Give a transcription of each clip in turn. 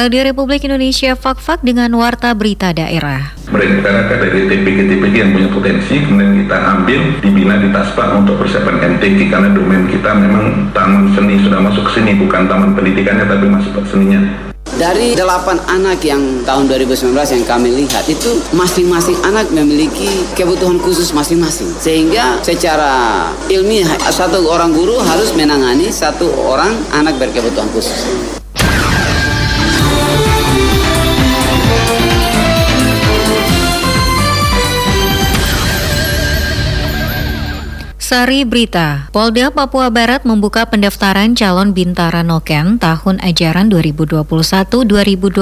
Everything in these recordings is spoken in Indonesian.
Radio Republik Indonesia Fak-Fak dengan Warta Berita Daerah. Mereka dari TPG-TPG yang punya potensi, kemudian kita ambil, dibina di Taspa untuk persiapan MTQ karena domain kita memang taman seni sudah masuk ke sini, bukan taman pendidikannya tapi masuk ke seninya. Dari delapan anak yang tahun 2019 yang kami lihat itu masing-masing anak memiliki kebutuhan khusus masing-masing. Sehingga secara ilmiah satu orang guru harus menangani satu orang anak berkebutuhan khusus. Sari Berita, Polda Papua Barat membuka pendaftaran calon Bintara Noken tahun ajaran 2021-2022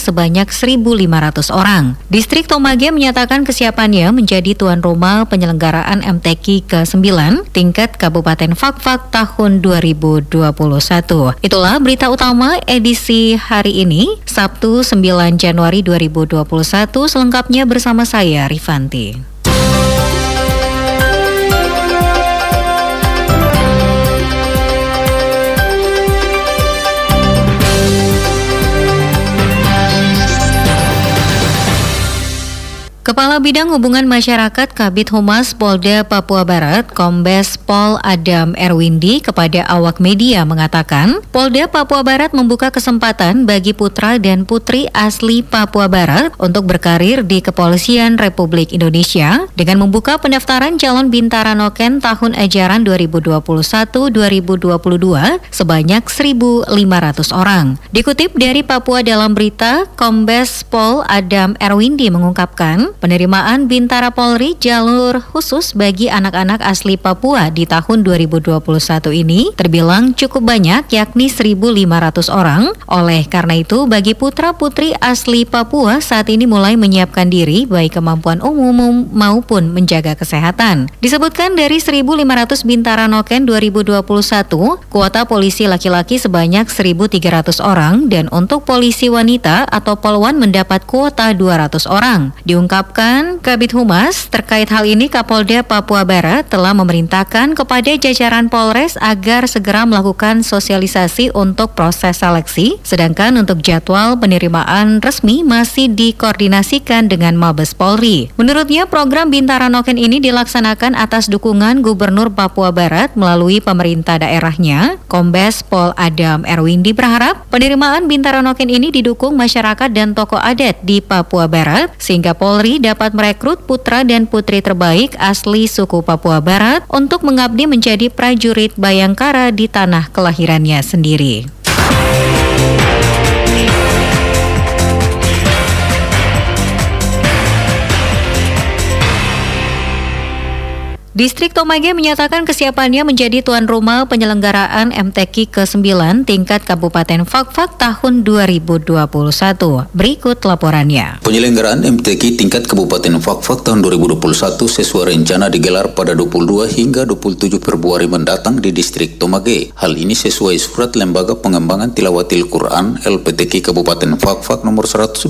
sebanyak 1.500 orang. Distrik Tomage menyatakan kesiapannya menjadi tuan rumah penyelenggaraan MTQ ke-9 tingkat Kabupaten Fakfak tahun 2021. Itulah berita utama edisi hari ini, Sabtu 9 Januari 2021, selengkapnya bersama saya, Rifanti. Kepala Bidang Hubungan Masyarakat Kabit Humas Polda Papua Barat, Kombes Pol Adam Erwindi kepada awak media mengatakan, Polda Papua Barat membuka kesempatan bagi putra dan putri asli Papua Barat untuk berkarir di Kepolisian Republik Indonesia dengan membuka pendaftaran calon Bintara Noken tahun ajaran 2021-2022 sebanyak 1.500 orang. Dikutip dari Papua dalam berita, Kombes Pol Adam Erwindi mengungkapkan, Penerimaan Bintara Polri jalur khusus bagi anak-anak asli Papua di tahun 2021 ini terbilang cukup banyak yakni 1.500 orang. Oleh karena itu bagi putra-putri asli Papua saat ini mulai menyiapkan diri baik kemampuan umum maupun menjaga kesehatan. Disebutkan dari 1.500 Bintara Noken 2021, kuota polisi laki-laki sebanyak 1.300 orang dan untuk polisi wanita atau polwan mendapat kuota 200 orang. Diungkap Diungkapkan Kabit Humas terkait hal ini Kapolda Papua Barat telah memerintahkan kepada jajaran Polres agar segera melakukan sosialisasi untuk proses seleksi, sedangkan untuk jadwal penerimaan resmi masih dikoordinasikan dengan Mabes Polri. Menurutnya program Bintara Noken ini dilaksanakan atas dukungan Gubernur Papua Barat melalui pemerintah daerahnya. Kombes Pol Adam Erwindi berharap penerimaan Bintara Noken ini didukung masyarakat dan tokoh adat di Papua Barat sehingga Polri dapat merekrut putra dan putri terbaik asli suku Papua Barat untuk mengabdi menjadi prajurit Bayangkara di tanah kelahirannya sendiri. Distrik Tomage menyatakan kesiapannya menjadi tuan rumah penyelenggaraan MTQ ke-9 tingkat Kabupaten Fakfak tahun 2021. Berikut laporannya. Penyelenggaraan MTQ tingkat Kabupaten Fakfak tahun 2021 sesuai rencana digelar pada 22 hingga 27 Februari mendatang di Distrik Tomage. Hal ini sesuai surat Lembaga Pengembangan Tilawatil Quran LPTQ Kabupaten Fakfak nomor 121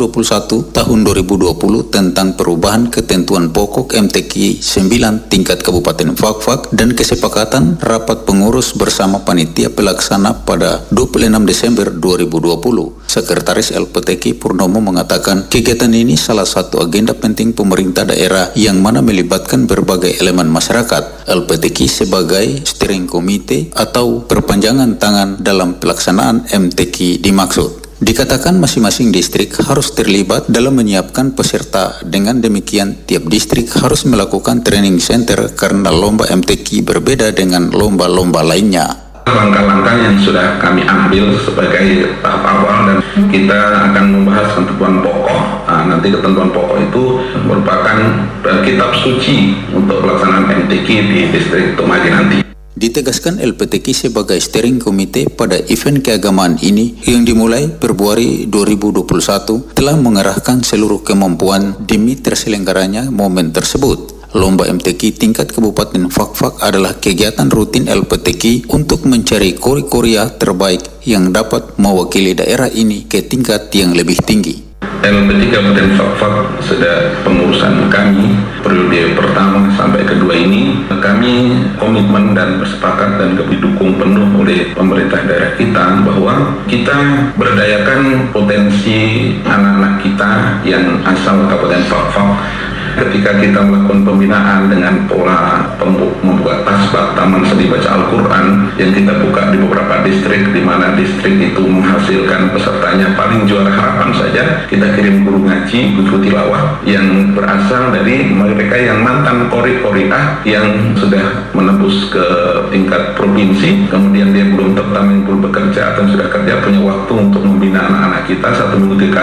tahun 2020 tentang perubahan ketentuan pokok MTQ 9 tingkat Kabupaten Kabupaten Fakfak dan kesepakatan rapat pengurus bersama panitia pelaksana pada 26 Desember 2020. Sekretaris LPTK Purnomo mengatakan kegiatan ini salah satu agenda penting pemerintah daerah yang mana melibatkan berbagai elemen masyarakat. LPTK sebagai steering committee atau perpanjangan tangan dalam pelaksanaan MTQ dimaksud. Dikatakan masing-masing distrik harus terlibat dalam menyiapkan peserta. Dengan demikian, tiap distrik harus melakukan training center karena lomba MTQ berbeda dengan lomba-lomba lainnya. Langkah-langkah yang sudah kami ambil sebagai tahap awal dan kita akan membahas ketentuan pokok. Nah, nanti ketentuan pokok itu merupakan eh, kitab suci untuk pelaksanaan MTQ di distrik Tomagi nanti. Ditegaskan LPTK sebagai steering komite pada event keagamaan ini yang dimulai Februari 2021 telah mengerahkan seluruh kemampuan demi terselenggaranya momen tersebut. Lomba MTQ tingkat Kabupaten Fakfak adalah kegiatan rutin LPTK untuk mencari kori-korea terbaik yang dapat mewakili daerah ini ke tingkat yang lebih tinggi. LP3 Kabupaten Fakfak sudah pengurusan kami periode pertama sampai kedua ini. Kami kami komitmen dan bersepakat dan didukung penuh oleh pemerintah daerah kita bahwa kita berdayakan potensi anak-anak kita yang asal Kabupaten Fakfak ketika kita melakukan pembinaan dengan pola membuka tasbak Taman Seni Baca Al-Quran yang kita buka di beberapa distrik di mana distrik itu menghasilkan pesertanya paling juara harapan saja kita kirim guru ngaji, guru tilawah yang berasal dari mereka yang mantan kori koriah yang sudah menembus ke tingkat provinsi. Kemudian dia belum tetap belum bekerja atau sudah kerja punya waktu untuk membina anak-anak kita. Satu minggu tiga,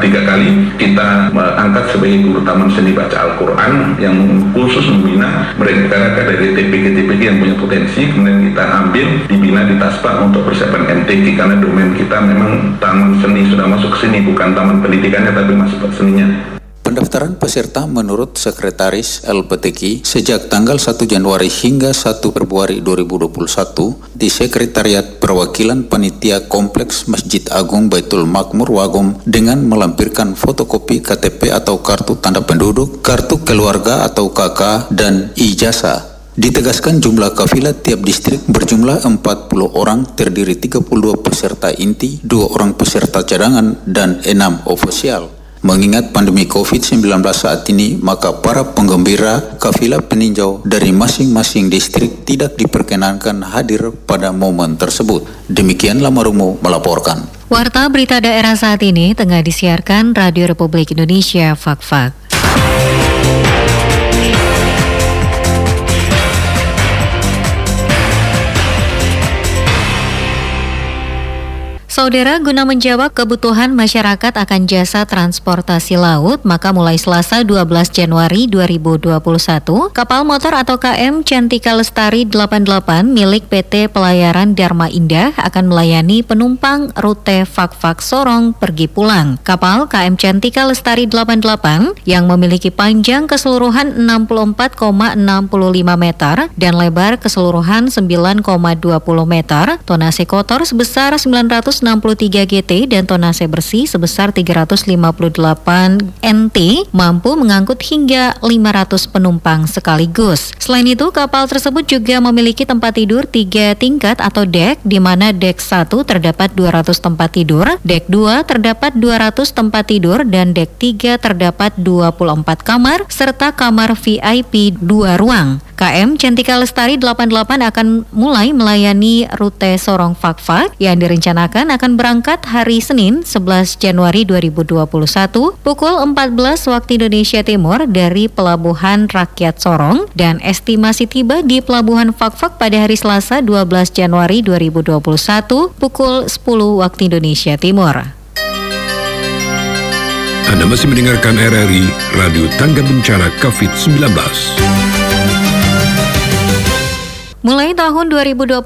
tiga kali kita angkat sebagai guru Taman Seni Baca baca Al-Quran yang khusus membina mereka dari TPG-TPG yang punya potensi kemudian kita ambil dibina di Taspa untuk persiapan MTQ karena domain kita memang taman seni sudah masuk ke sini bukan taman pendidikannya tapi masuk seninya Pendaftaran peserta menurut Sekretaris LPTK sejak tanggal 1 Januari hingga 1 Februari 2021 di Sekretariat Perwakilan Panitia Kompleks Masjid Agung Baitul Makmur Wagom dengan melampirkan fotokopi KTP atau kartu tanda penduduk, kartu keluarga atau KK, dan ijazah. Ditegaskan jumlah kafilah tiap distrik berjumlah 40 orang terdiri 32 peserta inti, 2 orang peserta cadangan, dan 6 ofisial. Mengingat pandemi COVID-19 saat ini, maka para penggembira kafilah peninjau dari masing-masing distrik tidak diperkenankan hadir pada momen tersebut. Demikian Lamarumo melaporkan. Warta berita daerah saat ini tengah disiarkan Radio Republik Indonesia Fak-Fak. Saudara, guna menjawab kebutuhan masyarakat akan jasa transportasi laut, maka mulai Selasa 12 Januari 2021, kapal motor atau KM Cantika Lestari 88 milik PT Pelayaran Dharma Indah akan melayani penumpang rute Fak-Fak Sorong pergi pulang. Kapal KM Cantika Lestari 88 yang memiliki panjang keseluruhan 64,65 meter dan lebar keseluruhan 9,20 meter, tonase kotor sebesar 900 163 GT dan tonase bersih sebesar 358 NT mampu mengangkut hingga 500 penumpang sekaligus. Selain itu, kapal tersebut juga memiliki tempat tidur tiga tingkat atau deck di mana deck 1 terdapat 200 tempat tidur, deck 2 terdapat 200 tempat tidur dan deck 3 terdapat 24 kamar serta kamar VIP 2 ruang. KM Cantika Lestari 88 akan mulai melayani rute Sorong Fakfak yang direncanakan akan berangkat hari Senin 11 Januari 2021 pukul 14 waktu Indonesia Timur dari Pelabuhan Rakyat Sorong dan estimasi tiba di Pelabuhan Fakfak pada hari Selasa 12 Januari 2021 pukul 10 waktu Indonesia Timur. Anda masih mendengarkan RRI Radio Tangga Bencana COVID-19. Mulai tahun 2021,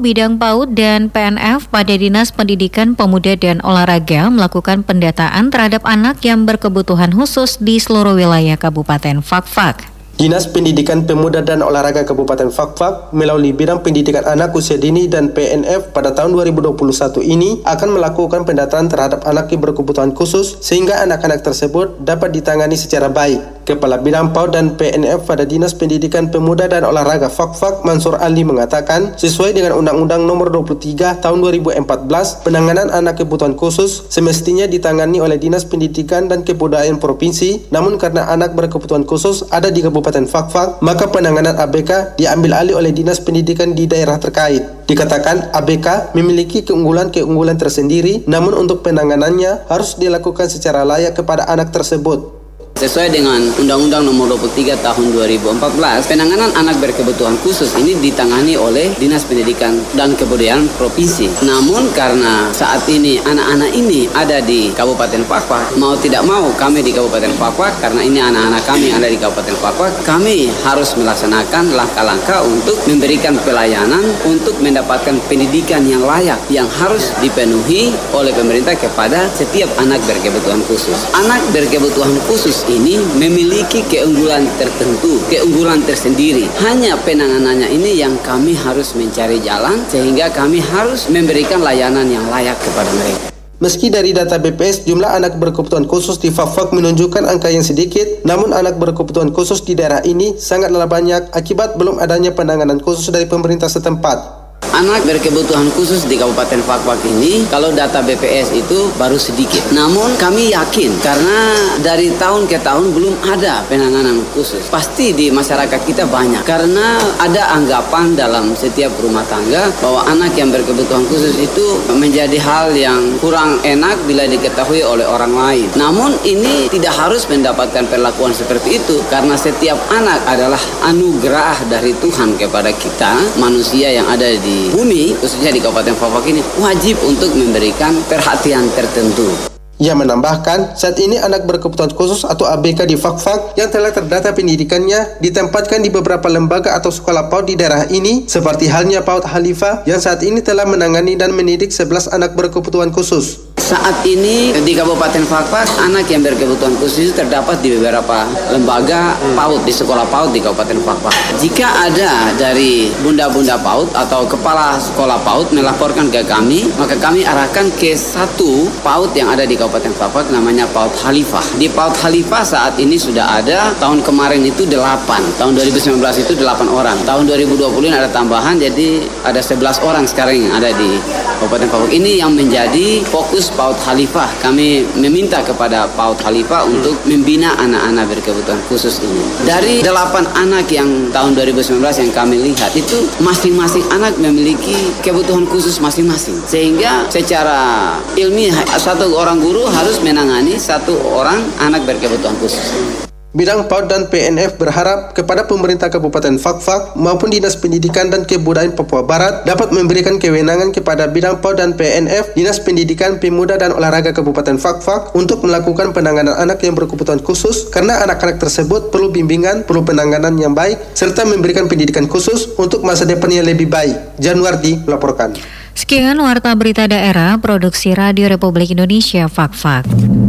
bidang PAUD dan PNF pada Dinas Pendidikan Pemuda dan Olahraga melakukan pendataan terhadap anak yang berkebutuhan khusus di seluruh wilayah Kabupaten Fakfak. Dinas Pendidikan Pemuda dan Olahraga Kabupaten Fakfak melalui bidang pendidikan anak usia dini dan PNF pada tahun 2021 ini akan melakukan pendataan terhadap anak yang berkebutuhan khusus sehingga anak-anak tersebut dapat ditangani secara baik. Kepala Bidang PAUD dan PNF pada Dinas Pendidikan Pemuda dan Olahraga Fakfak Mansur Ali mengatakan sesuai dengan Undang-Undang Nomor 23 Tahun 2014 penanganan anak kebutuhan khusus semestinya ditangani oleh Dinas Pendidikan dan Kebudayaan Provinsi namun karena anak berkebutuhan khusus ada di Kabupaten Fakfak, maka penanganan ABK diambil alih oleh Dinas Pendidikan di daerah terkait. Dikatakan ABK memiliki keunggulan-keunggulan tersendiri, namun untuk penanganannya harus dilakukan secara layak kepada anak tersebut. Sesuai dengan Undang-Undang Nomor 23 Tahun 2014, penanganan anak berkebutuhan khusus ini ditangani oleh Dinas Pendidikan dan Kebudayaan Provinsi. Namun karena saat ini anak-anak ini ada di Kabupaten Fakfak, mau tidak mau kami di Kabupaten Fakfak karena ini anak-anak kami ada di Kabupaten Fakfak, kami harus melaksanakan langkah-langkah untuk memberikan pelayanan untuk mendapatkan pendidikan yang layak yang harus dipenuhi oleh pemerintah kepada setiap anak berkebutuhan khusus. Anak berkebutuhan khusus ini memiliki keunggulan tertentu, keunggulan tersendiri. Hanya penanganannya ini yang kami harus mencari jalan sehingga kami harus memberikan layanan yang layak kepada mereka. Meski dari data BPS jumlah anak berkebutuhan khusus di Fak-Fak menunjukkan angka yang sedikit, namun anak berkebutuhan khusus di daerah ini sangatlah banyak akibat belum adanya penanganan khusus dari pemerintah setempat. Anak berkebutuhan khusus di Kabupaten Fakfak ini, kalau data BPS itu baru sedikit. Namun kami yakin karena dari tahun ke tahun belum ada penanganan khusus. Pasti di masyarakat kita banyak karena ada anggapan dalam setiap rumah tangga bahwa anak yang berkebutuhan khusus itu menjadi hal yang kurang enak bila diketahui oleh orang lain. Namun ini tidak harus mendapatkan perlakuan seperti itu karena setiap anak adalah anugerah dari Tuhan kepada kita manusia yang ada di bumi, khususnya di Kabupaten Fafak ini, wajib untuk memberikan perhatian tertentu. Ia menambahkan, saat ini anak berkebutuhan khusus atau ABK di Fakfak yang telah terdata pendidikannya ditempatkan di beberapa lembaga atau sekolah PAUD di daerah ini, seperti halnya PAUD Khalifah yang saat ini telah menangani dan mendidik 11 anak berkebutuhan khusus. Saat ini di Kabupaten Fakfak anak yang berkebutuhan khusus terdapat di beberapa lembaga PAUD di sekolah PAUD di Kabupaten Fakfak. Jika ada dari bunda-bunda PAUD atau kepala sekolah PAUD melaporkan ke kami, maka kami arahkan ke satu PAUD yang ada di Kabupaten Fakfak namanya PAUD Khalifah. Di PAUD Khalifah saat ini sudah ada tahun kemarin itu 8, tahun 2019 itu 8 orang. Tahun 2020 ini ada tambahan jadi ada 11 orang sekarang yang ada di Kabupaten Fakfak. Ini yang menjadi fokus PAUD Khalifah. Kami meminta kepada PAUD Khalifah untuk membina anak-anak berkebutuhan khusus ini. Dari delapan anak yang tahun 2019 yang kami lihat itu masing-masing anak memiliki kebutuhan khusus masing-masing. Sehingga secara ilmiah satu orang guru harus menangani satu orang anak berkebutuhan khusus. Bidang PAUD dan PNF berharap kepada pemerintah Kabupaten Fakfak maupun Dinas Pendidikan dan Kebudayaan Papua Barat dapat memberikan kewenangan kepada bidang PAUD dan PNF Dinas Pendidikan Pemuda dan Olahraga Kabupaten Fakfak untuk melakukan penanganan anak yang berkebutuhan khusus karena anak-anak tersebut perlu bimbingan, perlu penanganan yang baik serta memberikan pendidikan khusus untuk masa depan yang lebih baik. Januardi melaporkan. Sekian Warta Berita Daerah Produksi Radio Republik Indonesia Fakfak. -Fak.